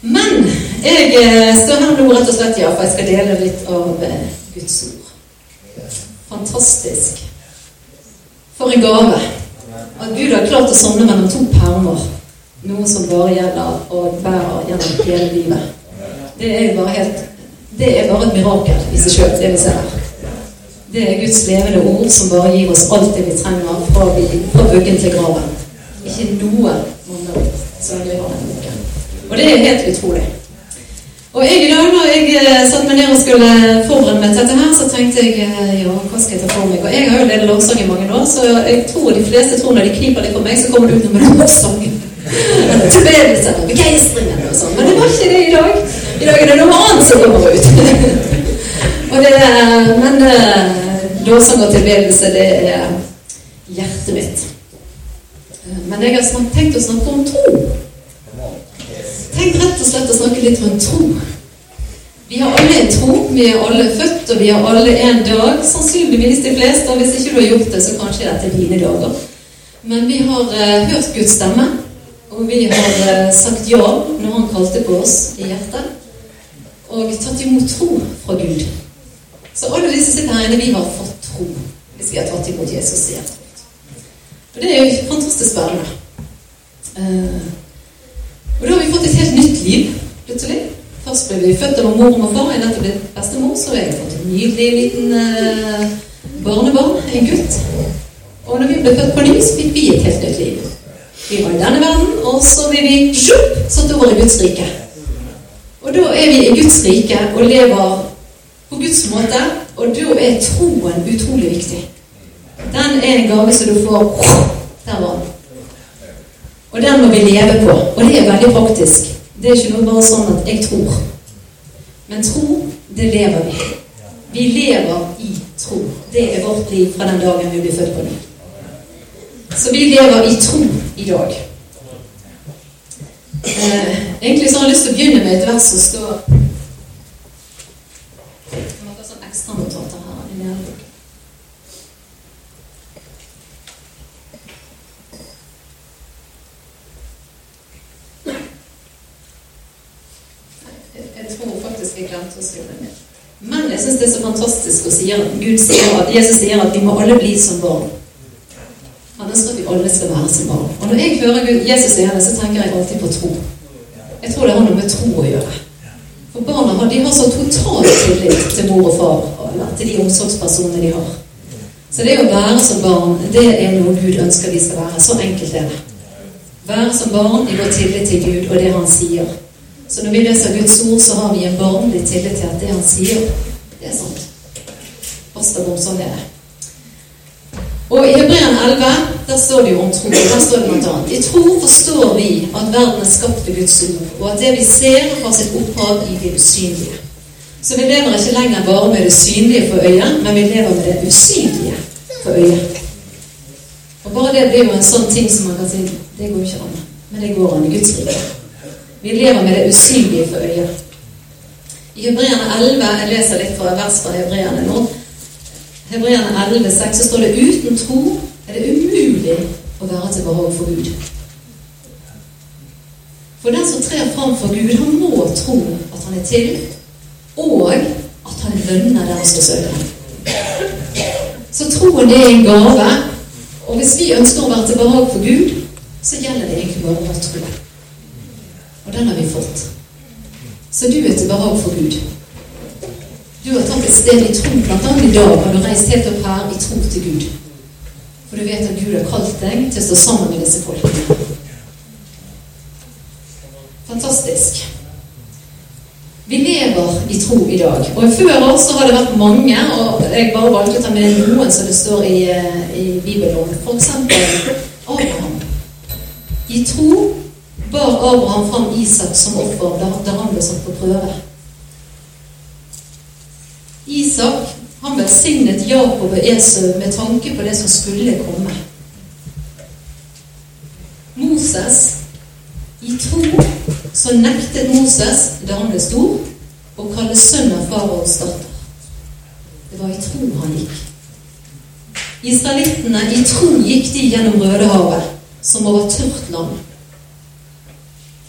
Men jeg eh, står her nå rett og slett, ja, for jeg skal dele litt av eh, Guds ord. Fantastisk. For en gave. At Gud har klart å samle mellom to permer. Noe som bare gjelder og bærer gjennom hele livet. Det er bare helt Det er bare et mirakel i seg sjøl, det vi ser her. Det er Guds levende ord som bare gir oss alt det vi trenger fra, vi, fra vuggen til graven. Ikke noe mangler som vi har denne boken. Og det er helt utrolig. Og jeg i dag, når jeg satt satte meg ned og skulle forberede meg til dette her, så tenkte jeg eh, ja, hva skal jeg ta for meg? Og jeg har jo ledet lovsang i mange år, så jeg tror de fleste tror når de kniper litt for meg, så kommer det ut noe med lovsang. Tilbedelsen og begeistringen og sånn. Men det var ikke det i dag. I dag er det noe annet som kommer ut. og det, men lovsang og tilbedelse, det er hjertet mitt. Men jeg har tenkt å snakke om tro. Tenk rett og slett å snakke litt rundt tro. Vi har alle en tro. Vi er alle født, og vi har alle en dag. Sannsynligvis de fleste. Og hvis ikke du har gjort det, så kanskje dette er dine dager. Men vi har uh, hørt Guds stemme, og vi har uh, sagt ja når Han kalte på oss i hjertet og tatt imot tro fra Gud. Så alle disse sitter her inne, vi har fått tro hvis vi har tatt imot Jesus i hjertet. Og det er jo fantastisk spennende. Uh, og da har vi fått et helt nytt liv plutselig. Først ble vi født av mor og far. Jeg er nettopp blitt bestemor, så jeg har fått en nydelig liten eh, barnebarn, en gutt. Og når vi ble født på ny, så fikk vi et helt nytt liv. Vi var i denne verden, og så ble vi sjupp, satt over i Guds rike. Og da er vi i Guds rike og lever på Guds måte, og da er troen utrolig viktig. Den er en gave som du får Der var den. Og den må vi leve på. Og det er veldig praktisk. Det er ikke noe bare sånn at jeg tror. Men tro, det lever vi. Vi lever i tro. Det er vårt liv fra den dagen vi blir født på ny. Så vi lever i tro i dag. Eh, egentlig så har jeg lyst til å begynne med et vers som står Noen sånn ekstranotater her i nærboken. Jeg jeg glemte å skrive ned. Men jeg syns det er så fantastisk å si at Gud sier at Jesus sier at vi må alle bli som barn. Han ønsker at vi alle skal være som barn. Og når jeg hører Gud, Jesus sier det, så tenker jeg alltid på tro. Jeg tror det har noe med tro å gjøre. For barna de har så total tillit til mor og far, eller til de omsorgspersonene de har. Så det å være som barn, det er noe Gud ønsker vi skal være. Så enkelt er det. Være som barn i vår tillit til Gud og det Han sier. Så når vi leser Guds ord, så har vi en barnlig tillit til at det Han sier, det er sant. Pastor Bom, sånn er det. Og i Hebrean 11 der står det jo om tro. Der står det blant annet I tro forstår vi at verden er skapt ved Guds ord, og at det vi ser, har sitt opphav i det usynlige. Så vi lever ikke lenger bare med det synlige for øyet, men vi lever med det usynlige for øyet. Og bare det blir jo en sånn ting som man kan si Det går ikke an. Men det går an i Guds rike. Vi lever med det usynlige for øya I Hebreerne 11 Jeg leser litt fra vers fra Hebreerne nå. Hebreerne 11, 6, så står det uten tro er det umulig å være til behag for Gud. For den som trer fram for Gud, han må tro at han er til, og at han lønner den som søker. Så troen det er en gave, og hvis vi ønsker å være til behag for Gud, så gjelder det egentlig bare å ha tro. Og den har vi fått. Så du er til behag for Gud. Du har tatt et sted i tro, bl.a. i dag har du reist helt opp her i tro til Gud. For du vet at Gud har kalt deg til å stå sammen med disse folkene. Fantastisk. Vi lever i tro i dag. Og før oss så har det vært mange, og jeg bare valgte å ta med noen som det står i, i Bibelen. F.eks. Abraham. I tro bar Abraham fram Isak som offer da han ble satt på prøve. Isak han velsignet Jakob og Esau med tanke på det som skulle komme. Moses i tro så nektet Moses da han ble stor, å kalle sønn av faraos datter. Det var i tro han gikk. Israelittene i tro gikk de gjennom Rødehavet som over tørt land.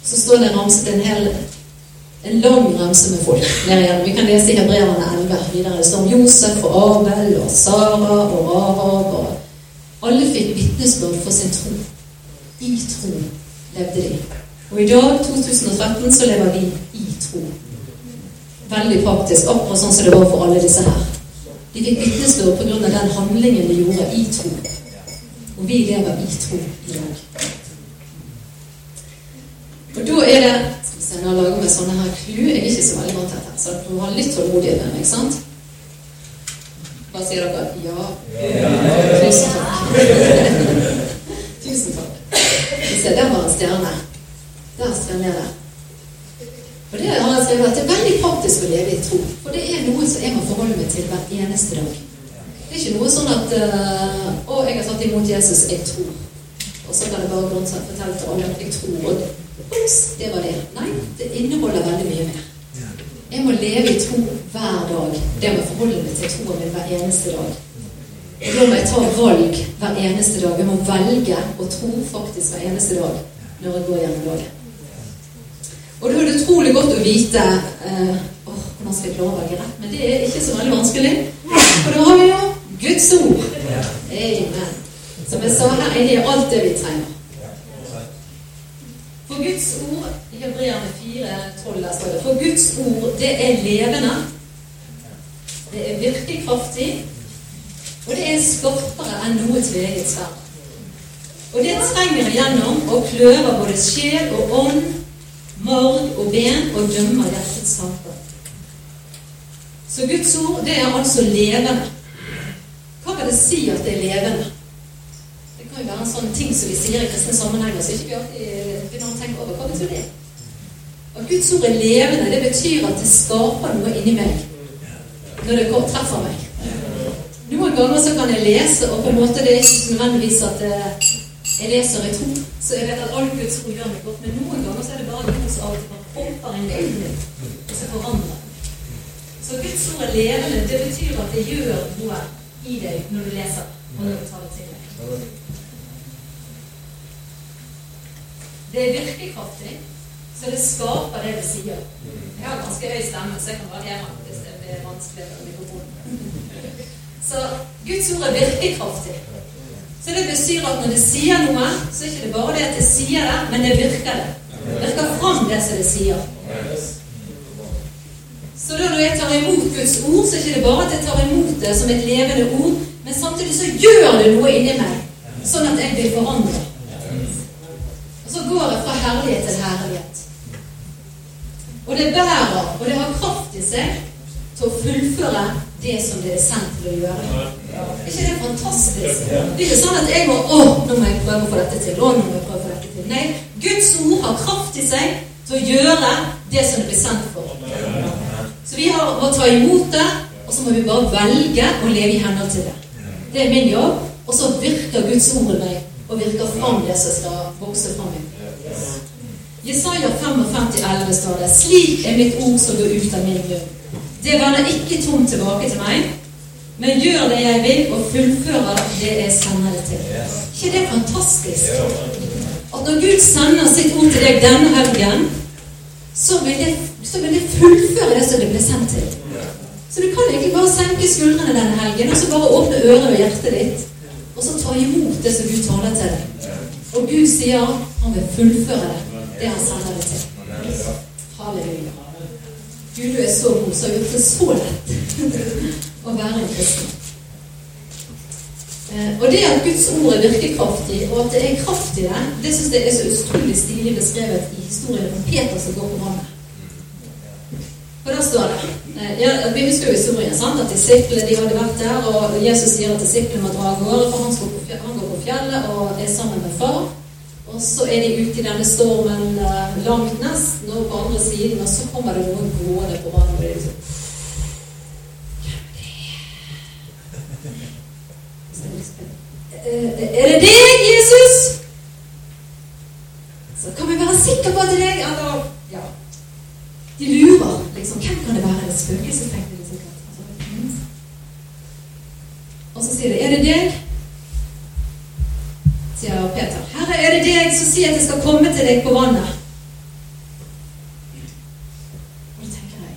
Så står det ramset en hel en lang ramse med folk. Vi kan lese i Hebreerne 11 videre. Det står om Josef og Abel og Sara og Rahab. og Alle fikk vitnesbyrd for sin tro. I tro levde de. Og i dag, 2013, så lever vi i tro. Veldig praktisk, akkurat sånn som det var for alle disse her. De fikk vitnesbyrd pga. den handlingen de gjorde i tro. Og vi lever i tro i dag. Og da er det Skal vi se, Nå lager vi sånne her klu. Jeg er ikke så veldig vant til dette, så dere må ha litt tålmodighet med meg. sant? Hva sier dere? Ja. Tusen takk. Tusen takk. Se, der var en stjerne. Der står det. Og det har jeg skrevet at det er veldig praktisk å leve i tro. For det er noe som jeg må forholde meg til hver eneste dag. Det er ikke noe sånn at uh, 'Å, jeg har tatt imot Jesus. Jeg tror.' Og så kan jeg bare fortelle til alle at jeg tror. Og det var det. Nei, det inneholder veldig mye mer. Jeg må leve i tro hver dag. Det må forholde meg til troen min hver eneste dag. Da må jeg ta valg hver eneste dag. Jeg må velge å tro faktisk hver eneste dag når jeg går gjennom dagen. Og da er det utrolig godt å vite eh, åh, hvordan skal jeg klare å velge rett. Men det er ikke så veldig vanskelig. For da har vi jo Guds ord. Amen. Som jeg sa her, er alt det vi trenger. For Guds ord i Hebreerne 4,12 der står det For Guds ord, det er levende. Det er virkelig kraftig, Og det er skarpere enn noe tveget sverd. Og det trenger igjennom og kløver både sjel og ånd, marg og ben og dømmer hjertets tanker. Så Guds ord, det er altså levende. Hva vil det si at det er levende? Det kan jo være en sånn ting som vi sier i kristne sammenhenger, så ikke vi alltid Hva det? At Guds ord er levende, det betyr at det skaper noe inni meg når det går, treffer meg. Noen ganger så kan jeg lese, og på en måte det er ikke nødvendigvis at eh, jeg leser i tro. Så jeg vet at all Guds ord gjør meg godt, men noen ganger så er det bare Guds av og til popper inn i meg, og så forandrer Så Guds ord er levende. Det betyr at det gjør noe i deg når du leser, og når du tar det til deg. Det er virkekraftig, så det skaper det det sier. Jeg har ganske høy stemme, så jeg kan bare gjøre hvis det blir vanskelig med mikrofonen. Så Guds ord er virkekraftig. Så det betyr at når det sier noe, så er det ikke bare det at det sier det, men det virker det. Det virker fram det som det sier. Så da når jeg tar imot Guds ord, så er det ikke bare at jeg tar imot det som et levende ord, men samtidig så gjør det noe inni meg, sånn at jeg blir forandret. Og så går det fra herlighet til herlighet. Og det bærer, og det har kraft i seg til å fullføre det som det er sendt til å gjøre. Er ikke det fantastisk? Det er ikke sånn at jeg må Å, nå må jeg prøve å få dette til. Å, nå må jeg prøve å få dette til. Nei, Guds ord har kraft i seg til å gjøre det som det blir sendt for. Så vi har å ta imot det, og så må vi bare velge å leve i henhold til det. Det er min jobb. Og så virker Guds ord i meg og virker fram det som skal vokse fram i. Jesaja 55, 11 står det Slik er mitt ord som går ut av min munn. Det vender ikke tomt tilbake til meg, men gjør det jeg vil, og fullfører det jeg sender det til. ikke det er fantastisk? At når Gud sender sitt ord til deg denne helgen, så vil det, så vil det fullføre det som det ble sendt til. Så du kan egentlig bare senke skuldrene denne helgen, og så bare åpne øret og hjertet ditt og så ta imot det som Gud taler til deg. Og Gud sier han vil fullføre det, det han sender deg til. Halleluja. Gud, du er så god, så har gjort det så lett å være en kristen. Eh, og det at Guds ord er virkekraftig, og at det er kraft i det, det syns jeg er så utrolig stilig beskrevet i historien om Peter som går på vannet. For der står det eh, ja, Vi husker jo historien. sant, at Disiplene de hadde vært der, og Jesus sier at disiplene må dra av gårde, for han, går på fjellet og er sammen med far. Og så er de ute i denne stormen eh, langt nesten, og på andre siden, og så kommer det noen gående på vannet. og det er liksom Er det deg, Jesus? Så kan vi være sikre på at det er deg. Eller, ja. De lurer. liksom, Hvem kan det være? Det spøkelset. Altså, og så sier de, 'Er det deg?' sier Peter. Er det deg som sier at jeg skal komme til deg på vannet?' Og da tenker jeg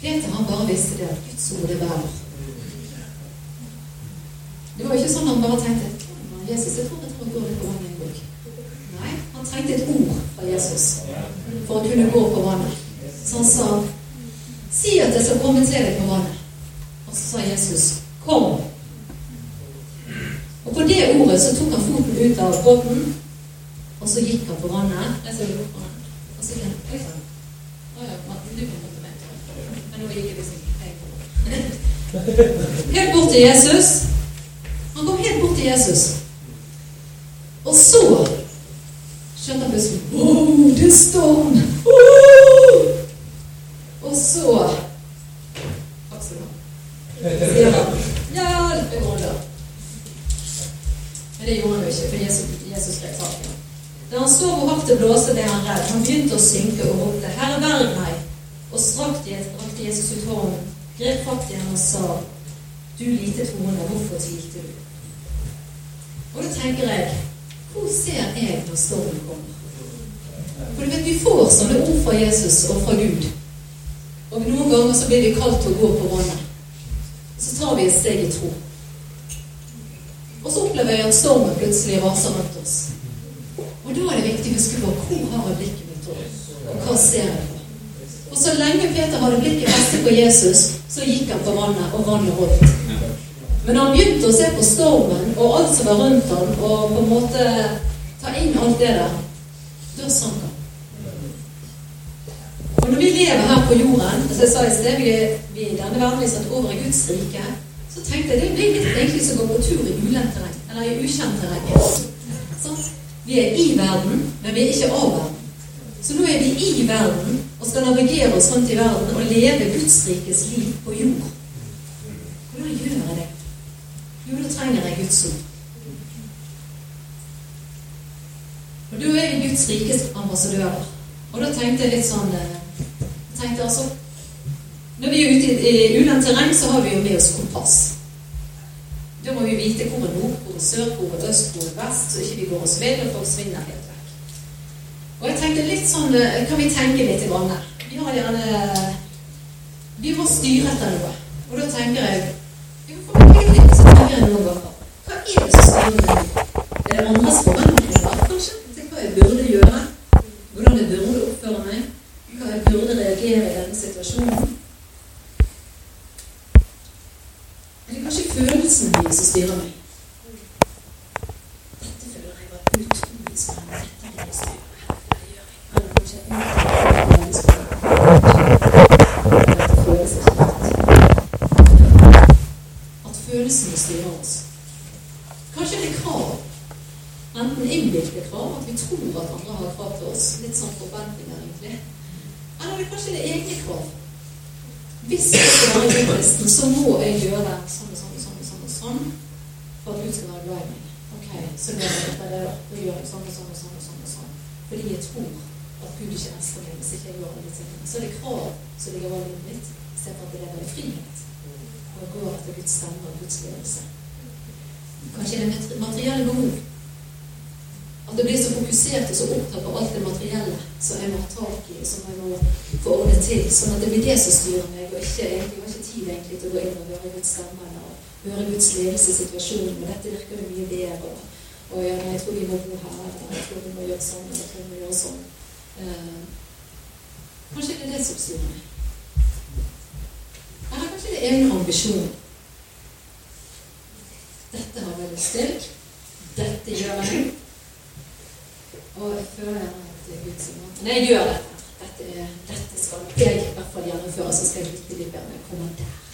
Peter han bare visste det at Guds ord er bærer. Det var ikke sånn han bare tenkte Jesus, jeg tror jeg tror og går litt på vannet en gang. Nei, han trengte et ord fra Jesus for å kunne gå på vannet. Så han sa, 'Si at jeg skal komme til deg på vannet.' Og så sa Jesus, 'Kom'. Og på det ordet så tok han foten ut av båten, og så gikk han på vannet. Jeg det på han, Og så gikk han Oi sann. Men nå gikk jeg liksom Helt bort til Jesus. Han kom helt bort til Jesus. Og så skjønte han plutselig Wow, det er storm! Oh! Og så du han. Hjelp, under. Men det gjorde han jo ikke, for Jesus, Jesus grep tak. Da han så hvor hardt det blåste, ble han redd. Han begynte å synke og ropte, 'Herre, verg meg!' Og strakt rakte Jesus ut hånden, grep fatt i ham og sa, 'Du lite troende, hvorfor tvilte du?' Og da tenker jeg hvor ser jeg når stormen kommer? For du vet, Vi får sånne ord fra Jesus og fra Gud. Og noen ganger så blir vi kalt til å gå på vannet. Så tar vi et steg i tro. Og så opplever jeg at stormen plutselig raser rundt oss. Og da er det viktig å huske på hvor har jeg blikket mitt over, og hva ser jeg på? Og så lenge Peter hadde blikket festet på Jesus, så gikk han på vannet, og vannet holdt. Men han begynte å se på stormen og alt som var rundt ham, og på en måte ta inn alt det der, da sank han. Og når vi lever her på jorden, som jeg sa i sted, vi, vi i denne verden er satt over i Guds rike, så tenkte jeg det blir litt egentlig som å gå tur i ulendt terreng, eller i ukjent terreng. Vi er i verden, men vi er ikke av verden. Så nå er vi i verden og skal navigere oss rundt i verden og leve Guds rikes liv på jord. Hvordan gjør jeg det? Jo, da trenger jeg Guds ord. Og da er vi Guds rikes ambassadører. Og da tenkte jeg litt sånn jeg tenkte altså, Når vi er ute i, ulendt terreng, så har vi jo med oss kompass. Da må vi vite hvor er nord, hvor er sør, hvor er øst, hvor er vest, så ikke vi går oss vill og folk svinner helt vekk. Og jeg tenkte litt sånn Kan vi tenke litt i vannet? Vi har gjerne Vi må styre etter noe. Og da tenker jeg jo, for meg så tenker jeg noen ganger Hva er det som styrer meg? Er det andres forventninger, kanskje? Til hva jeg burde gjøre? Hvordan jeg burde oppføre meg? Hva jeg burde reagere i denne situasjonen? Er det kanskje følelsen min som styrer meg? Dette føler jeg var utrolig spennende. Dette vil jeg styre. At følelsene styrer oss. Kanskje det er krav. Enten innbilte krav, at vi tror at andre har krav til oss. Litt sånn forventninger, egentlig. Eller det kanskje det er egne krav. Hvis jeg skal være kristen, så må jeg gjøre det sånn og sånn, sånn, for at Gud skal være glad i meg. Ok, så gjør jeg dette, det, da gjør jeg sånn og sånn og sånn. og sånn og sånn. Fordi jeg tror at Gud ikke elsker meg hvis ikke jeg gjør alle tingene. Så det krav som ligger over livet mitt, istedenfor at det lever i frihet. Og jeg går etter Guds stemme og Guds ledelse. Kanskje det er materielle behov. At det blir så fokusert og så opptatt på alt det materielle som jeg må ha tak i, som jeg må få ordnet til. Sånn at det blir det som styrer meg, og ikke, jeg har ikke tid egentlig til å gå inn og høre Guds stemme eller høre Guds ledelse i situasjonen. Men dette virker det mye bedre. Og, og ja, jeg tror vi må bo her, eller jeg tror vi må gjøre sånn, eller jeg tror vi må gjøre sånn. Eh, kanskje det er det som styrer meg. Eller kanskje det er en ambisjon. Dette har jeg lyst til. Dette gjør jeg. Og jeg føler gjerne at det er Gud som Når jeg gjør dette, dette, dette skal jeg i hvert fall gjennomføre, så skal jeg lytte litt bedre når jeg kommer der.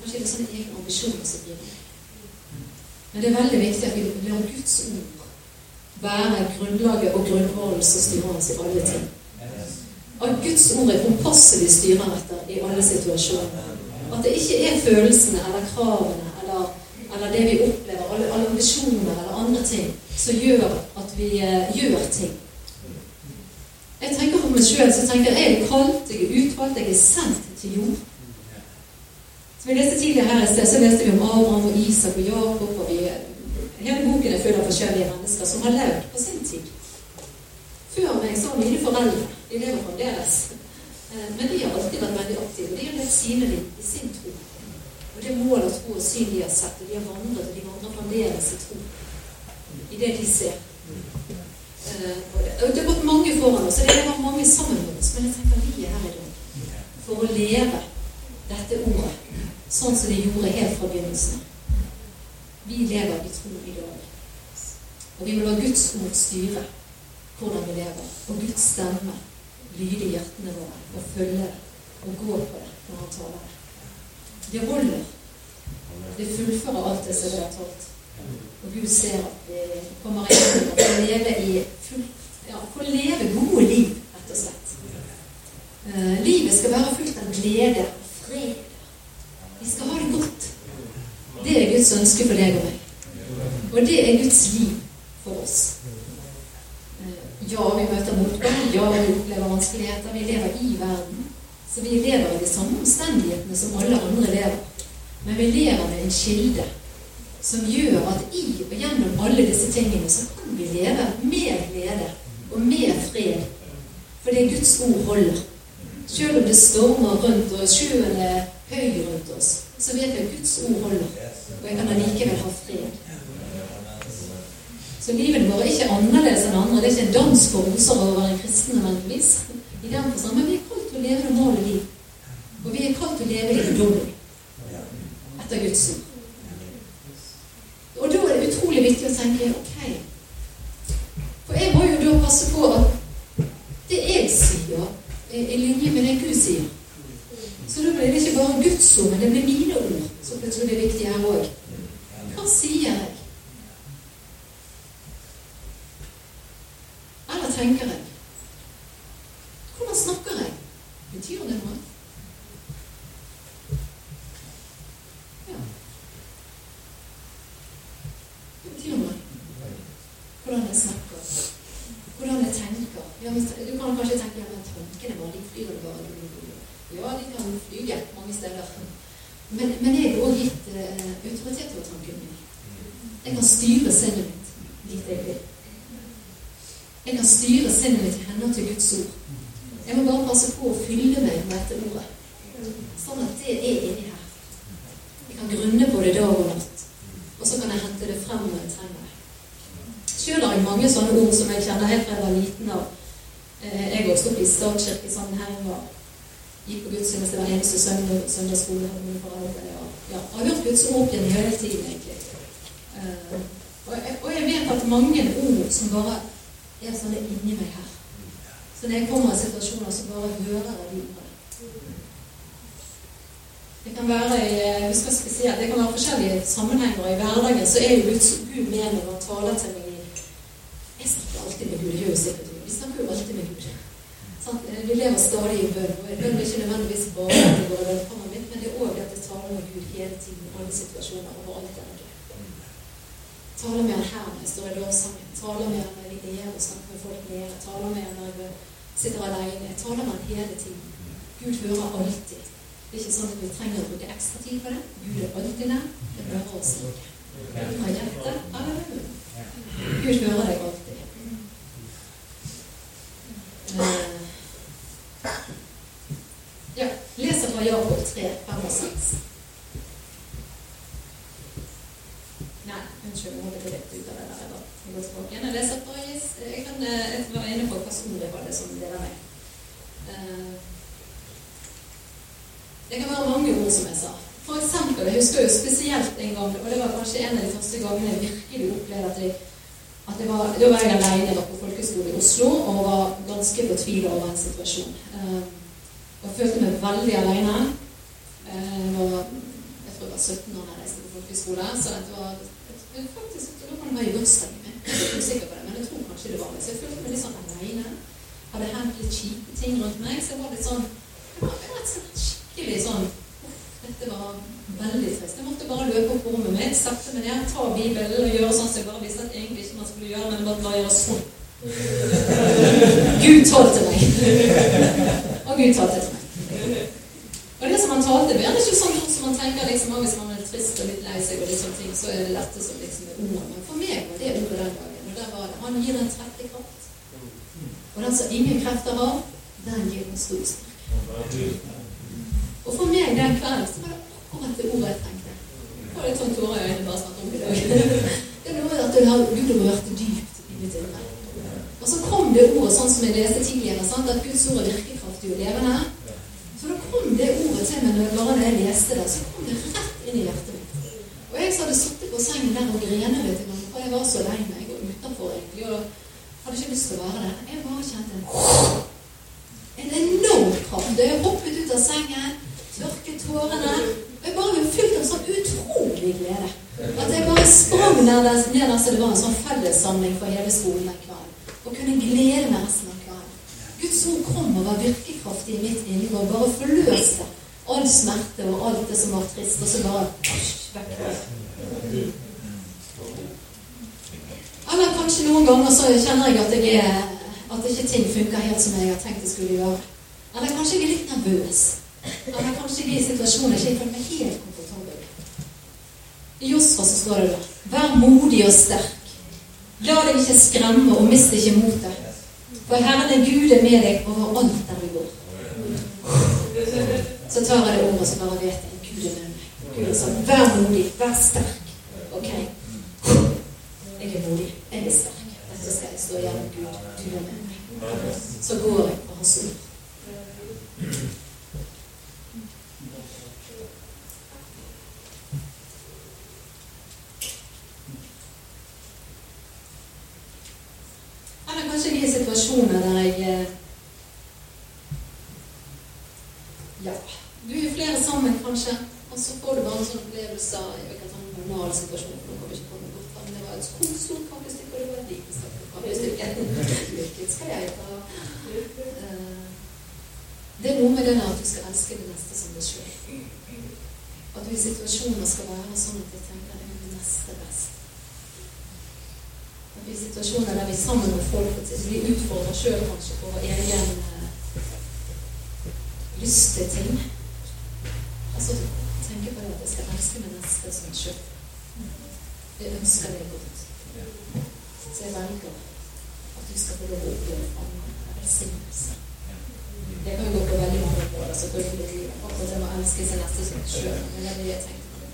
Kanskje er sånne egne ambisjoner som blir. Men det er veldig viktig at vi lar Guds ord være grunnlaget og grunnvollen som styrer oss i alle ting. At Guds ord er kompasset vi styrer etter i alle situasjoner. At det ikke er følelsene eller kravene eller, eller det vi opplever, alle, alle ambisjoner eller andre ting, som gjør at vi eh, gjør ting. Jeg tenker på meg sjøl så tenker jeg er kalt, jeg er utvalgt, jeg er sendt til jord. Som vi leste tidligere her i sted, så leste vi om Abraham og Isak og Jakob. og vi, Hele boken er full av forskjellige mennesker som har levd på sin tid. Før meg så mine foreldre. De lever fremdeles. Eh, men de har alltid vært veldig aktive. De har levd sine liv i sin tro. Og det mål og tro og syn de har sett, og de har vandret, og de vandrer fremdeles i tro i det de ser. Eh, det, har gått mange foran oss, og det har mange sammen med oss, men jeg tenker vi er her i dag for å leve dette ordet sånn som de gjorde helt fra begynnelsen. Vi lever i tro i dag. Og vi må la Guds ord styre hvordan vi lever, og Guds stemme lyde i hjertene våre og følge det og gå på det når han taler det. Det holder. Det fullfører alt det som vi har talt. Og Gud ser at vi kommer inn og får leve i full, ja, får leve gode liv, rett og slett. Uh, livet skal være fullt av glede, det går mitt, men det er òg at jeg taler med Gud hele tiden i alle situasjoner overalt der jeg er. Taler med han her når jeg står i lovsangen. Taler med han når jeg ligger og snakker med folk nede. Taler med han når jeg sitter alene. Jeg taler med han hele tiden. Gud hører alltid. Det er ikke sånn at vi trenger å bruke ekstra tid på det. Gud er alltid nær. Det hører oss munnen. Gud hører deg alltid. Uh, ja, leser fra Jakob 3, 5 og 6. Nei, unnskyld, nå hadde jeg litt ut av det der. Jeg går tilbake igjen. Jeg fra Jeg kan være inne på hva som var det som deler meg. Uh, det kan være mange ord, som jeg sa. For eksempel, jeg husker jo spesielt en gang, og det var kanskje en av de første gangene jeg virkelig opplevde at jeg at det var, Da var jeg alene, var på folkeskole i Oslo og var ganske fortvila over en situasjon. Uh, og følte meg veldig alene. Uh, jeg tror jeg var 17 år da jeg reiste på folkeskole, så det var jeg, faktisk, da kan det være i bursdagen. Jeg er ikke sikker på det, men jeg tror kanskje det var det. Så jeg følte meg litt sånn alene. Hadde hendt litt kjipe ting rundt meg, så jeg var litt sånn jeg var rett og skikkelig sånn Dette var veldig trist. Jeg måtte bare løpe opp på rommet mitt, sette meg ned, ta Bibelen og gjøre sånn som jeg bare visste at egentlig ikke man skulle gjøre, men bare bare gjøre sånn. Gud talte meg. Og Gud talte til meg. Han talte med, er ikke sånn som man tenker liksom, hvis man er trist og litt lei seg, og liksom ting, så er det dette som liksom er ordet. Men for meg var det ordet den dagen. Og der var det. Han gir en trettig kraft. Og den som ingen krefter har, den gir en stor styrke. Og for meg den kvelden så var det akkurat det ordet jeg tenkte. Det var litt sånn tårer i øynene bare snakket om i dag. Det noe at Gud har vært dypt i mitt indre. Og så kom det ordet sånn som jeg leste tidligere, sant? at Guds ord er virkekraftig og levende. Så da kom det ordet til meg når, bare når jeg leste det. Så kom det rett inn i hjertet mitt. Og jeg som hadde sittet på sengen der og grenet litt, for jeg var så lei meg og utenfor egentlig, og hadde ikke lyst til å være der. Jeg bare kjente en en enorm kraft. Jeg hoppet ut av sengen, tørket tårene Jeg bare ble fylt av sånn utrolig glede. At jeg bare sprang ned der så det var en sånn fellessamling for hele skolen den kvelden. Og kunne glede meg resten. Guds ord kom og var virkekraftig i mitt indre og bare forløste all smerte og alt det som var trist, og så bare vekk. Eller kanskje noen ganger så kjenner jeg at jeg er at ikke ting funker helt som jeg har tenkt det skulle gjøre. Eller kanskje jeg er litt nervøs. Eller kanskje jeg er i situasjoner jeg ikke føler meg helt komfortabel I Josfa så står det da Vær modig og sterk. La deg ikke skremme, og mist ikke motet. For Herren er Gud er med deg overalt der du går. Så tar jeg det ordet, så bare vet at Gud er med meg. Gud er sånn, vær modig, vær sterk. Ok? Jeg er modig. Jeg er sterk. Dette skal jeg stå igjen Gud. Du er med så går jeg på hans ord. Eller kanskje jeg er i situasjoner der jeg eh, Ja, du er flere sammen, kanskje, og så får du bare en sånn opplevelse av en sånn banal situasjon. for nå kommer ikke komme bort, men Det var et stort kakestykke, og det var et lite Hvilket skal jeg ta? Eh, det er noe med det at du skal elske det neste som deg sjøl. At du i situasjoner skal være sånn at jeg tenker det er det neste best. At vi i situasjoner der vi sammen med folk vi utfordrer sjøl kanskje på vår egen uh, lyst til ting. Altså tenke på det at jeg skal elske det neste som meg sjøl. Jeg ønsker det godt. Så jeg velger du skal få lov å oppleve velsignelse. Det kan jo gå på veldig mange måter, selvfølgelig. Akkurat det med å elske sin neste som seg sjøl. Men det er det jeg tenker på.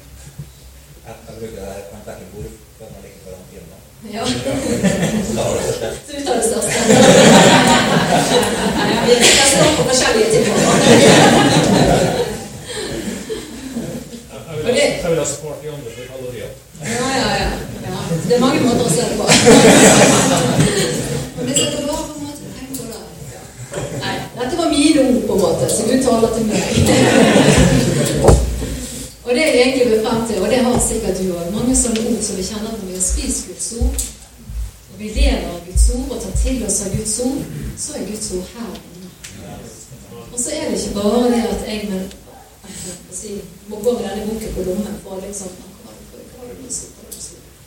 Jeg bruker det her kvantakket bord for man ligger foran firmaet. Ja. Så vi tar det største. Vi skal på forskjellige ting. Jeg vil ha spart de andre for kalorier. Ja, ja, ja. ja. Det er mange måter å se det på. Dette var mine ord, på en måte, så du taler til meg. Og det jeg egentlig vil og det har sikkert du òg, mange sånne ord som vi kjenner når vi har spist Guds ord, og vi lever av Guds ord og tar til oss av Guds ord, så er Guds ord her inne. Og så er det ikke bare det at jeg men, si, må gå med denne boken på lommen for liksom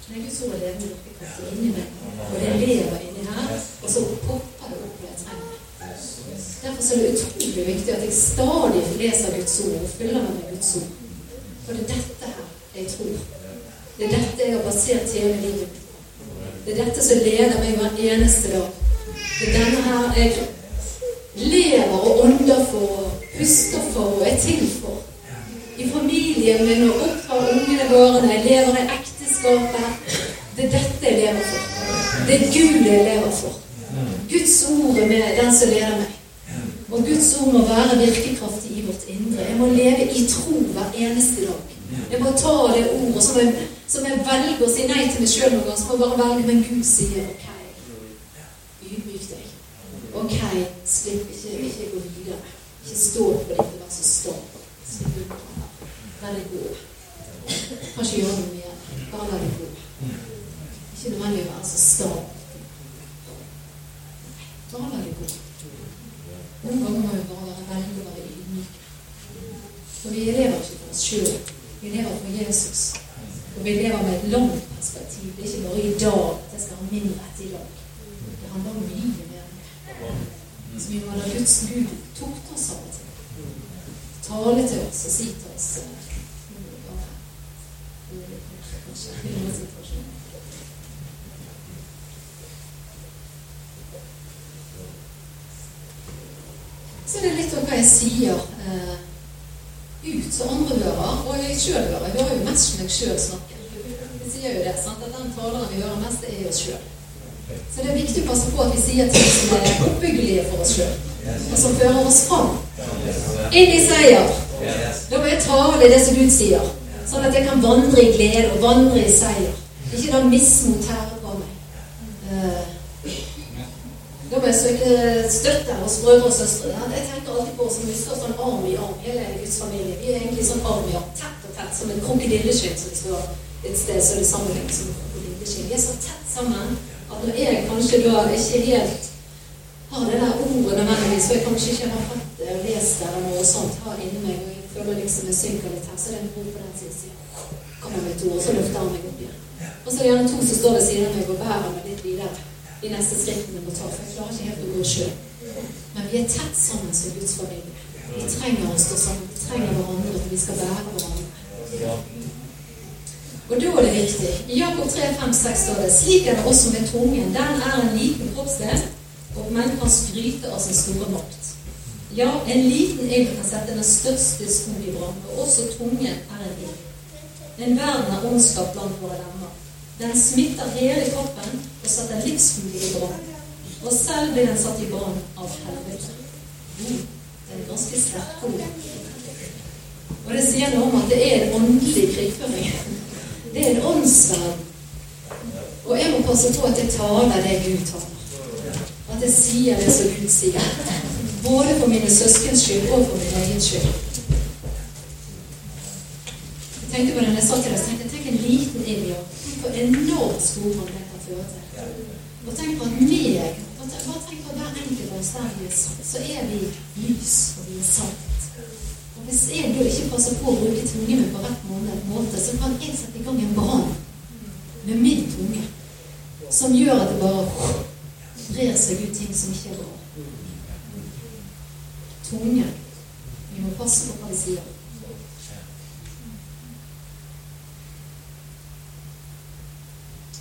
Nei, Guds ord er levende inni meg, og det lever inni her, og så popper det opp det jeg trenger. Derfor er det utrolig viktig at jeg stadig leser Guds ord og fyller meg med Guds ord. For det er dette her jeg tror. Det er dette jeg har basert hele livet på. Det er dette som leder meg hver eneste dag. Det er denne her jeg lever og ånder for, og puster for og er til for. I familien min og oppdrar ungene våre når jeg lever i ekteskapet. Det er dette jeg lever for. Det er Gud jeg lever for. Guds ord er med den som leder meg. Og Guds ord må være virkekraftig i vårt indre. Jeg må leve i tro hver eneste dag. Jeg må ta det ordet som jeg, som jeg velger å si nei til meg sjøl noen ganger. Så må jeg bare velge, men Gud sier ok. Ydmyk deg. Ok, slipp ikke, ikke gå videre. Ikke stå på dette, vær så sta. Slipp unna. La det gå. Kan ikke gjøre noe mer. Bare la det gå. Ikke nødvendig å være så sta. Bare la det gå. Noen ganger må vi bare være veldig bare ydmyke. For vi lever ikke for oss sjøl. Vi lever for Jesus. Og vi lever med et langt perspektiv. Det er ikke bare i dag at jeg skal ha min rett i dag. Det handler om mye mer enn. Så vi må la Guds Gud tukte oss av og til. Tale til oss og si til oss eh, Kanskje. Så det vet dere hva jeg sier eh, ut som andre hører, og jeg sjøl hører. Jeg hører jo mest meg sjøl snakke. Vi sier jo det, sant? at den taleren vi hører mest, det er oss sjøl. Så det er viktig å passe på at vi sier ting som er oppbyggelige for oss sjøl, og som fører oss fram. Inn i seier. Da må jeg tale det som Gud sier, sånn at jeg kan vandre i glede og vandre i seier. Ikke la mismot herre på meg. Eh, da må jeg søke støtte hos brødre og søstre. Jeg tenker alltid på som sånn arm i arm, hele Guds familie. Vi er egentlig sånn arm i arm, tett og tett, som en krokodilleskinn som vi står et sted, så er det sammenlignes som en krokodilleskinn. Vi er så tett sammen at når jeg kanskje da ikke helt har det der ordet nødvendigvis, og jeg kanskje ikke har fått det og lest det eller noe sånt, har inni meg, og jeg føler liksom jeg synker litt her, så er det en ro på den siden som kommer med ord, og så løfter han meg opp igjen. Og så er det gjerne to som står ved siden av meg og bærer meg litt videre de neste skrittene vi må ta, for jeg klarer ikke helt å gå sjøl. Vi er tett sammen som Guds familie. Vi trenger å stå sammen. Vi trenger hverandre for vi skal bære hverandre. Og da er det viktig. I Jakob 3, 5, 6 står det slik er det også med tungen. Den er en liten kroppsdel, og menn kan skryte av sin store makt. Ja, en liten ild kan sette den største skog i brann, og også tungen er en ild. En verden av ondskap blant våre lemmer. Den smitter hele kroppen og setter livsmulig i brann. Og selv blir den satt i barn av helvete. Mm, Det er ganske sterke ord. Og det sier noe om at det er en åndelig krigføring. Det er en åndsverden. Og jeg må passe på at jeg taler det Gud taler. At jeg sier det som Gud sier. Både for mine søskens skyld og for min egen skyld. Jeg tenkte på den jeg sa til deg, så tenkte tenk en liten. Tenk på enormt han det kan føre til. Og tenk på at meg Bare tenk på hver enkelt av oss der vi er så er vi lys, og vi er salt. Og hvis jeg da ikke passer på å bruke tungen min på rett måte- så kan jeg sette i gang en brann med min tunge som gjør at det bare brer seg ut ting som ikke er bra. Tunge. Vi må passe på hva vi sier.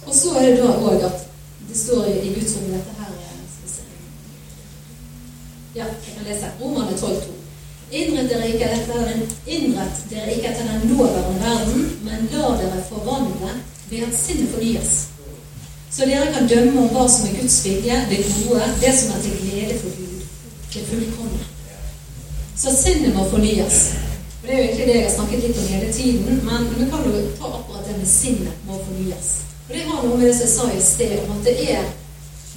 Og så er det da òg at det står i, Guds rom dette her eh, skal vi se. Ja, jeg kan lese. Romerne 12,2. Innrett dere ikke etter den, innrett dere ikke etter den nåværende verden, men la dere forvandle ved at sinnet fornyes. Så dere kan dømme om hva som er Guds vilje, det gode, det som er til glede for Gud, det fullkomne. Så sinnet må fornyes. Det er jo egentlig det jeg har snakket litt om hele tiden, men vi kan jo ta akkurat det med sinnet må fornyes. Og det har noe med det som jeg sa i sted, om at det er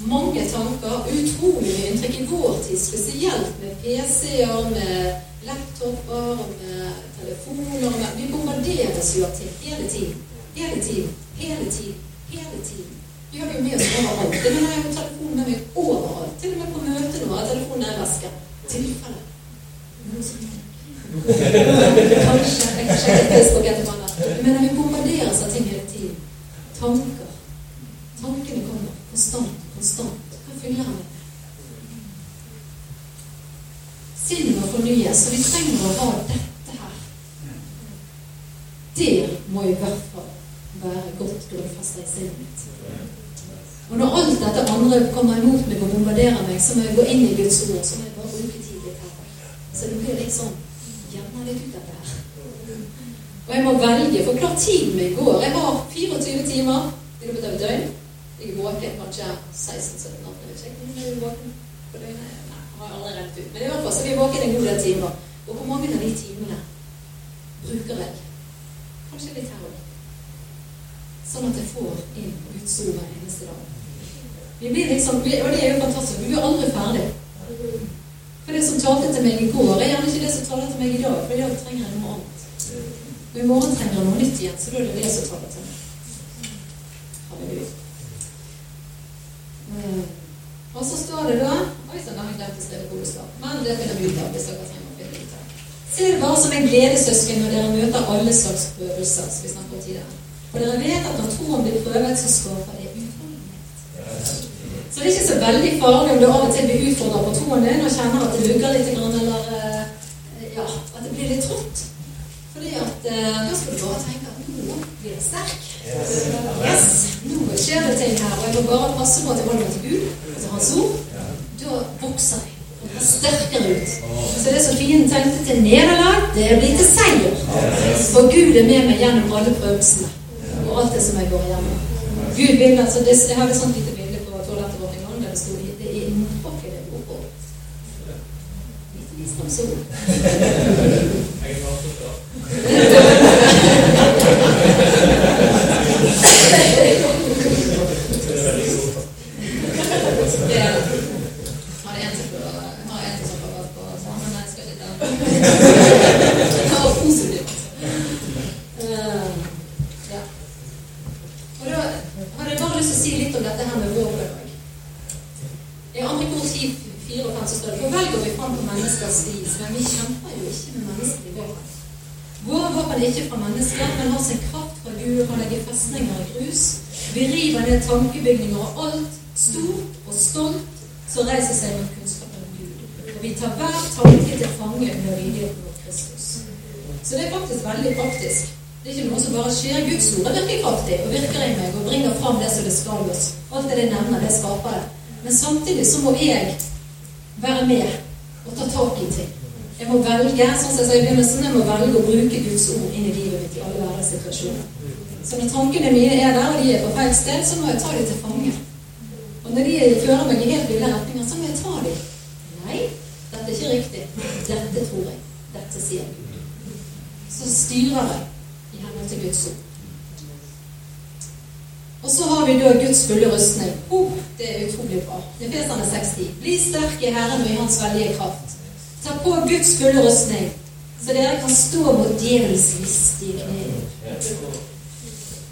mange tanker, utrolig mye inntrykk i vår tid, spesielt med PC-er, med laptoper, med telefoner med, Vi bombarderes jo av ting hele tiden. Hele tiden. Hele tiden. Hele tiden. Vi har jo med oss overalt. Det mener jeg har telefonen med meg overalt. Til og med på møter nå har jeg telefonen i veska. Tilfelle. Kanskje. Jeg kan sjekke Facebook etterpå. Mener, vi bombarderes av ting hele tiden. Tanker. Tankene kommer konstant, konstant. Fyller han med? Sinnet må fornyes, og vi trenger å ha dette her. Det må i hvert fall være godt grunnfesta i sinnet mitt. Og når alt dette andre kommer imot meg og bombarderer meg, så må jeg gå inn i Guds ord, så må jeg bare bruke tid litt her. Så det blir litt sånn Gjerne litt ut av dette her. Og jeg må velge, for klart tiden min går. Jeg har 24 timer i løpet av et døgn. Jeg er våken kanskje 16-17 år. Jeg er våken på døgnet. Nei, har aldri regnet ut. Men i hvert fall så er vi våken en god del timer. Og hvor mange av de timene bruker jeg? Kanskje litt her òg. Sånn at jeg får inn Guds ord hver eneste dag. Vi blir liksom, sånn, og det er jo fantastisk. Vi blir aldri ferdig. For det som talte til meg i går, er gjerne ikke det som taler til meg i dag. For i trenger jeg noe annet. Og i morgen trenger jeg noe nytt igjen, så da er det det som taler til meg. Halleluja. Eh, Og så står det da Oi sann, da har jeg glemt å skrive hvor. Men det finner vi ut av hvis dere trenger å finne ut av. Se det bare som en gledessøsken når dere møter alle slags prøvelser, som vi snakker om tidligere. For dere vet at når troen blir prøvet, så skaper det utholdenhet. Så det er ikke så veldig farlig om du av og til blir utfordret på troen din og kjenner at det lugger litt, eller eh, ja, at det blir litt trått. Fordi at eh, da skal du bare tenke at nå blir jeg sterk. Yes, nå skjer det ting her, og jeg må bare passe på at jeg holder meg til Gud, altså Hans ord. Da vokser jeg. Og sterkere ut. Så det som fienden tenkte til nederlag, det blir til seier. For Gud er med meg gjennom alle prøvelsene og alt det som jeg går igjennom. Gud vil, altså, det, Jeg hadde et sånt lite bilde på toalettet vårt en gang der det sto det er innpakket det bor på. Litt visdomsord. Jeg er avsluttet. Det er veldig god. Det er Har det en som får Har en som får på sammen? Nei, jeg skal ikke ta Det var positivt. Eh, ja. Og da hadde jeg bare lyst til å si litt om dette her med våpen òg. I andre kor 10, 4 og 5 så står det For velger vi fram på menneskers vis, men vi kjemper jo ikke med menneskelige våpen. Våre våpen er ikke fra mennesker, men har sin kraft fra Gud og kan legge festninger i grus. Vi river ned tankebygninger og alt stort og stolt som reiser seg mot kunnskapen om Gud. Og vi tar hver tanke til fange under lydigheten mot Kristus. Så det er faktisk veldig praktisk. Det er ikke noe som bare skjer. Guds ord er virkekraftig og virker i meg og bringer fram det som det skal oss. Alt det det nevner, det skaper det. Men samtidig så må jeg være med og ta tak i ting. Jeg må velge sånn som jeg sa i begynnelsen, jeg må velge å bruke Guds ord inn i livet mitt i alle hverdagssituasjoner. Så når tankene mine er der, og de er på feil sted, så må jeg ta dem til fange. Og når de fører meg i helt ville retninger, så må jeg ta dem. Nei, dette er ikke riktig. Dette tror jeg. Dette sier Gud. Så styrer jeg i henhold til Guds ord. Så har vi da Guds fulle rustning. Oh, det er utrolig bra. Efeserne 60. Bli sterke i Herren og i Hans veldige kraft. Ta på Guds fulle rustning, så dere kan stå mot djevelens listige kniv.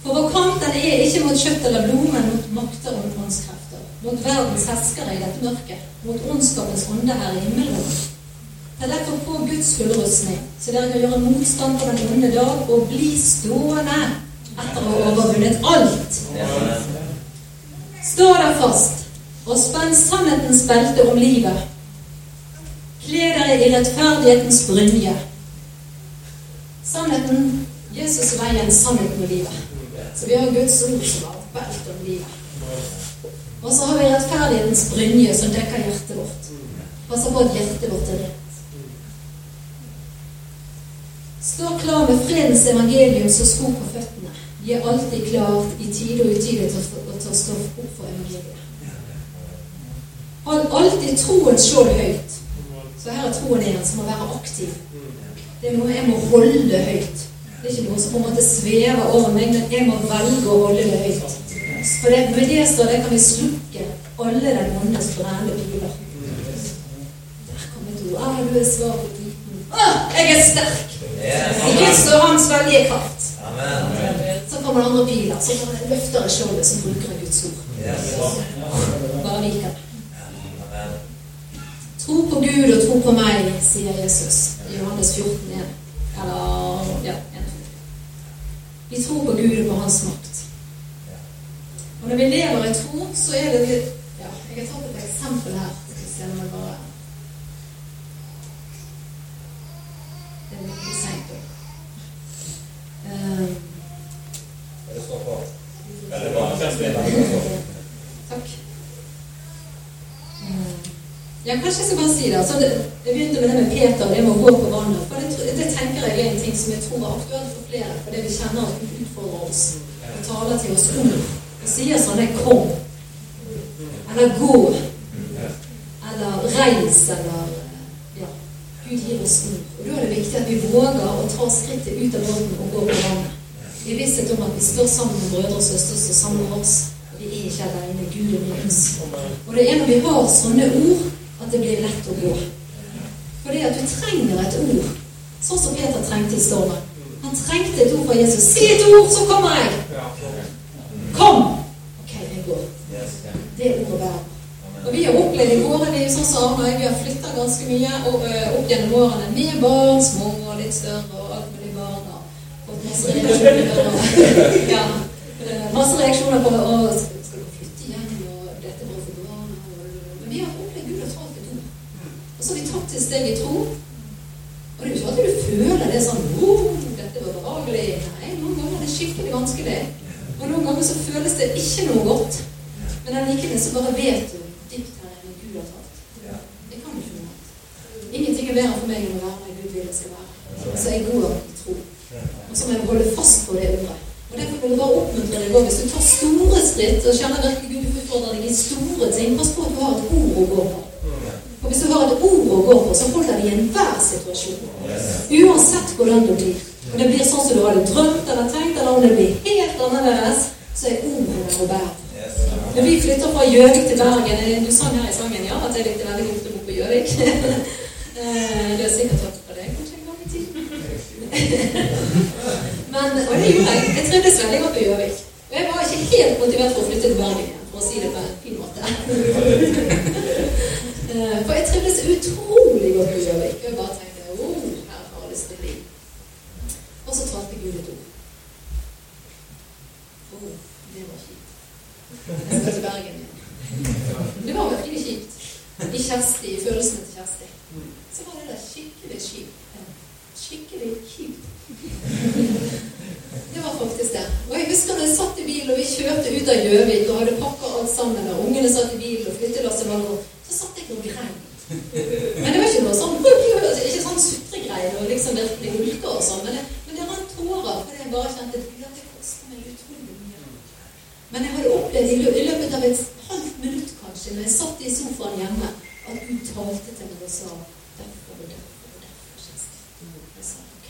For vår kamp den er ikke mot kjøtt eller blod, men mot makter og åndskrefter. Mot verdens herskere i dette mørket. Mot ondskapens ånde her i himmelen. Ta derfor på Guds fulle rustning, så dere kan gjøre motstand på den onde dag og bli stående etter å ha overvunnet alt. Stå der fast og spenn sannhetens belte om livet. Kle dere i rettferdighetens brynje. Sannheten, Jesus veien, sannheten og livet. Så vi har Guds ord som har belte om livet. Og så har vi rettferdighetens brynje som dekker hjertet vårt. Passer på at hjertet vårt er rett. Stå klar med fredens evangelium som sko på føttene. De er alltid klart i tide og utide til å ta stoff opp for evangeliet. Hold alltid troen sjøl høyt. Så her er troen igjen som må være aktiv. Det er noe jeg må holde høyt. Det er ikke noe som på en måte svever over meg, men jeg må velge å holde det høyt. For det, med det står det kan vi slukke alle den åndes brennende piler. Der kom et ord. Ah, du er svak og liten. Ah, jeg er sterk! I Guds og Hans veldige kraft. Så kommer det andre piler. Så løfter jeg skjoldet, så bruker jeg Guds ord. Bare viker det. Tro på Gud og tro på meg, sier Jesus i Johannes 14, 1. Eller ja, 1. Vi tror på Gud og på Hans makt. Og når vi lever i tro, så er det ja, Jeg har tatt et eksempel her. Skal vi se om jeg bare Det er litt seint òg. Det står på. Eller hva? Kjempefint. Takk. Eh, Ja, kanskje jeg skal bare si det. Altså, det jeg begynte med det med Peter og det med å gå på vannet. For det, det tenker jeg er en ting som jeg tror er aktuelt for flere. Fordi vi kjenner at Gud utfordrer oss og taler til oss ord. Og sier sånn det 'kom'. Eller 'gå'. Eller 'reis'. Eller Ja. Gud gir oss ord. Og da er det viktig at vi våger å ta skrittet ut av båten og gå på vannet. I visshet om at vi står sammen med brødre og søstre som samler oss. Vi er ikke alene. Gud er med oss. Og det er når vi har sånne ord, at det blir lett å gå. Fordi at du trenger et ord. Sånn som Peter trengte i stormen. Han trengte et ord fra Jesus. Si et ord, så kommer jeg! Kom! Ok, jeg går. Det er ordet verden. Og vi har opplevd i våre liv, sånn som Arne vi har flytta ganske mye og, ø, opp gjennom årene Mye barn, små og litt større og alt mulig barn. Og fått masse reaksjoner. Og, ja, masse reaksjoner på og, Skal du flytte igjen? Og dette er bare for barna. og- Men vi har opplevd Gud har talt et ord. Og så har vi tatt et steg i tro. Og det er jo ikke alltid du føler det sånn oh, dette var behagelig. Nei, noen ganger er det skikkelig vanskelig. Og noen ganger så føles det ikke noe godt. Men allikevel så bare vet du dypt her inne Gud har tatt. Det kan ikke noe annet. er bedre for meg enn å være med Gud vil jeg skal være. Så jeg går i tro. Og så må jeg holde fast på det ordet. Og Derfor vil jeg bare oppmuntre deg òg. Hvis du tar store skritt og kjenner virkelig Gud utfordrer deg i store ting, pass på at du har et ord å gå på. Og hvis du har et ord å gå på, så holder det i enhver situasjon. Uansett hvordan du blir. Om det blir sånn som du hadde drømt eller tenkt, eller om det blir helt annerledes, så er ordet der å bære. Når vi flytter fra Gjøvik til Bergen eh, Du sang her i sangen ja, at jeg likte veldig godt å bo på Gjøvik. Eh, det er sikkert tatt fra deg kanskje en gang i tiden. Men, og det gjorde jeg. Jeg trivdes veldig godt på Gjøvik. Og jeg var ikke helt motivert for å flytte til Bergen igjen, for å si det på en fin måte. Eh, For jeg trivdes utrolig godt på Gjøvik. Jeg bare tenkte oh, her har jeg lyst til å bli. Og så talte Gud et ord. Oh, det var kjipt. Jeg skal til Bergen igjen. Det var virkelig kjipt. I Kjersti, i følelsene til Kjersti. Så var det der skikkelig kjipt. Skikkelig kjipt. Det var faktisk det. Og jeg husker når jeg satt i bilen, og vi kjørte ut av Gjøvik og hadde pakka alt sammen, og ungene satt i bilen, og flyttelasset var så satt jeg og grein. Men det var ikke noe sånn ikke sånn sutregreier og liksom det ulker og sånn, men det, men det rant tårer fordi jeg bare kjente at det koster meg utrolig mye. Men jeg hadde opplevd i løpet av et halvt minutt kanskje, når jeg satt i sofaen hjemme, at Gud talte til meg og sa derfor og derfor og derfor. Jeg sa ok.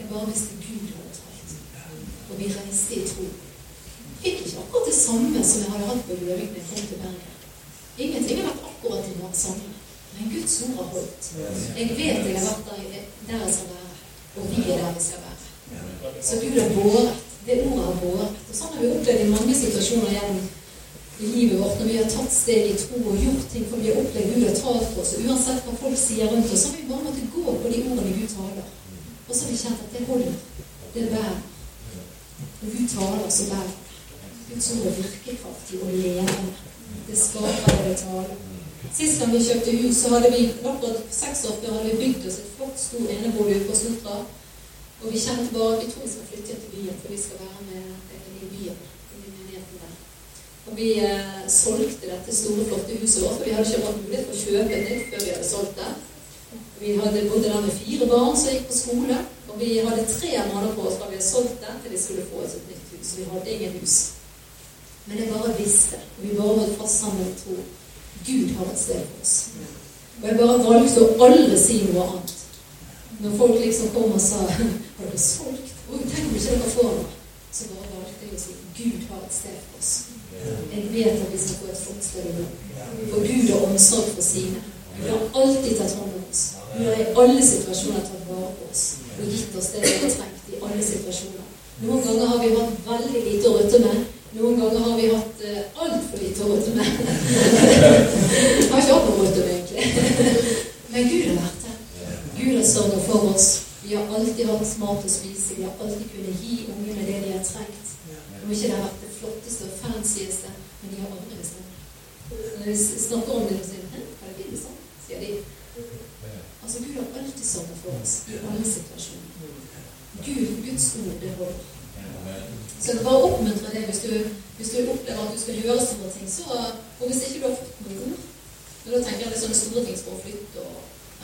Jeg bare visste Gud hadde talt. Og vi reiste i tro. Fikk ikke akkurat det samme som jeg hadde hatt på Gjøvik da jeg kom til Bergen. Ingenting har vært akkurat det samme. Men Guds ord har holdt. Jeg vet jeg har vært der, der jeg skal være. Og vi er der vi skal være. Så Gud har båret. Det ordet har båret. Og sånn har vi opplevd i mange situasjoner gjennom livet vårt når vi har tatt steg i tro og gjort ting for vi har opplevd Gud har talt for oss. Uansett hva folk sier rundt oss, så har vi bare måttet gå på de ordene Gud taler. Og så har vi kjent at det holder. Det bærer. Når Gud taler, så bærer det. Guds ord er virkekraftig og levende. Det skaper et det. Sist gang vi kjøpte hus, så hadde vi akkurat seks år før hadde vi bygd oss et flott, stor enebolig på Sotra. Og vi kjente bare vi tror vi skal flytte til byen, for vi skal være med i byen. i menigheten der. Og vi eh, solgte dette store, flotte huset vårt, for vi hadde ikke hatt mulighet for å kjøpe nytt før vi hadde solgt det. Vi hadde bodde der med fire barn som gikk på skole, og vi hadde tre måneder på oss fra vi hadde solgt det, til de skulle få oss et nytt hus. Vi hadde ingen hus. Men jeg bare visste, vi bare holdt fast sammen og tro, Gud har et sted for oss. Og jeg bare valgte å aldri si noe annet. Når folk liksom kom og sa Har dere solgt? Og tenk om ikke dere får noe. Så bare valgte jeg å si Gud har et sted for oss. Jeg vet at vi skal få et flott sted å bo. For Gud har omsorg for sine. Gud har alltid tatt hånd om oss. Gud har i alle situasjoner tatt vare på oss og gitt oss det vi har trengt i alle situasjoner. Noen ganger har vi hatt veldig lite å rutte med. Noen ganger har vi hatt uh, altfor lite rutte med. Jeg har ikke hatt noe rutte egentlig. Men Gud har vært der. Gud har sørget for oss. Vi har alltid hatt mat å spise. Vi har alltid kunnet gi ungene det de har trengt. Om ikke det har vært det flotteste og fancyeste, men de har aldri bestemt. Når vi snakker om det, så sier de «Hæ, er det sånn? sier de. Altså, Gud har alltid sørget for oss i alle situasjoner. Gud, Guds ord, det holder. Så det bare oppmuntre deg hvis du, hvis du opplever at du skal gjøre store ting. Så, og hvis ikke du har fått noen ord og Da tenker jeg det er sånne store ting som å flytte og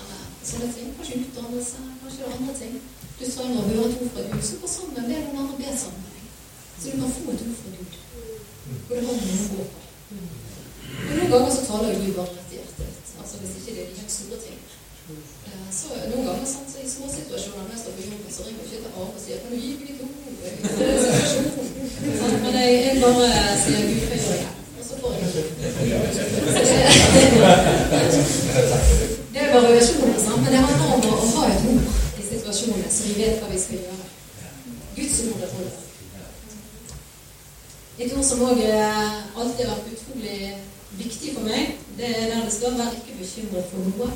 eller, sånne ting. Kanskje utdannelse, kanskje andre ting. Du trenger å høre et ord fra Gud. Så gå sammen, med noen andre ber sammen med deg. Så du kan få et ord fra Gud. Og det har noe å gå på. Og noen ganger så taler Gud bare rett i hjertet ditt. Altså hvis ikke det er de helt store ting. Eh, Så noen ganger sant, så i små situasjoner når jeg står på jobben, så ringer jeg ikke til Arne og sier Kan du gi meg litt ord? Men jeg, jeg bare sier Gud, hva gjør jeg? Og så får jeg det er variasjoner, sant? men det handler om å, å ha et ord i situasjonen, så vi vet hva vi skal gjøre. Guds ord er holder. Et ord som òg alltid har vært utrolig viktig for meg, det er der det står 'vær ikke bekymret for noe'.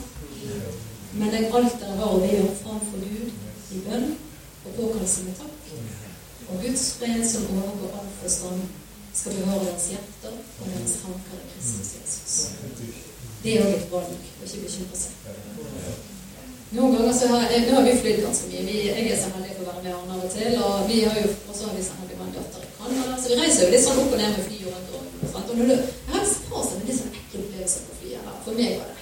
Men legg alt dere har be om framfor Gud i bønn og påkallelse med takk. Og Guds fred som overgår all forstand, skal bevare deres hjerter og deres tanker i Kristus Jesus. Det er òg et valg å ikke bekymre seg. Noen ganger så har jeg, Nå har vi flydd ganske mye. Vi, jeg er så heldig for å være med Arne av og til. Og vi har jo også har vi så heldig med en datter i Canada. Så vi reiser jo litt sånn opp og ned med fly og rundt og sant? Og Jeg har et par sånne litt sånn ekle opplevelser på flyet. her. For meg var det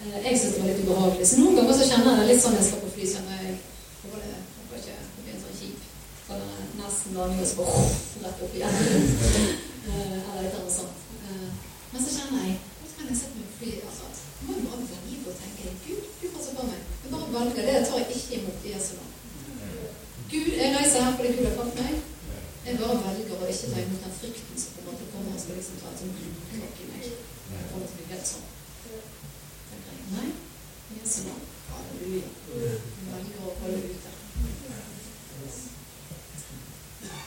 Jeg syntes det var litt ubehagelig. Så noen ganger så kjenner jeg det litt sånn jeg skal på fly. kjenner jeg håper det håper ikke det blir en sånn kjip. for det er nesten landing og så bare rett opp igjen. Eh, Eller et eller annet sånt. Eh, Men så kjenner jeg Vet kan jeg når jeg sitter med fly altså, må jo bare velge å tenke Gud, du passer på meg. Jeg bare velger det. Jeg tar ikke imot Jesu navn. Gud, jeg reiser her fordi Gud har fått meg. Jeg bare velger å ikke ta imot den frykten som på en måte kommer og skal liksom ta et sånt glukkakk i meg. Jeg det til å bli helt sånn. Tenker jeg, Nei, i Jesu navn.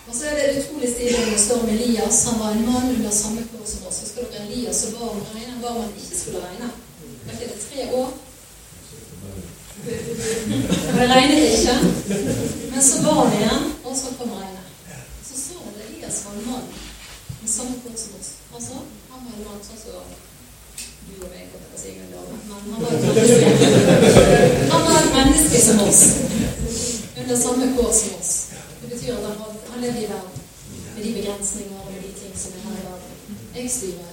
Og så er det utrolig stilig når det står om Elias. Han var en mann under samme kår som oss. Husker dere Elias og ba om regnet? Om han ikke skulle regne. Var ikke det tre år? Og det regnet ikke. Men så var han igjen, og så kom regnet. Så sa han at Elias var en mann med samme kår som oss. Altså, han var en mann sånn som du og meg, holdt jeg på å si, en dame. Men han var et menneske. Han var et menneske som oss. Under samme kår som oss. Det betyr at han, han levde i verden med de begrensninger og de ting som er her i verden. Jeg styrer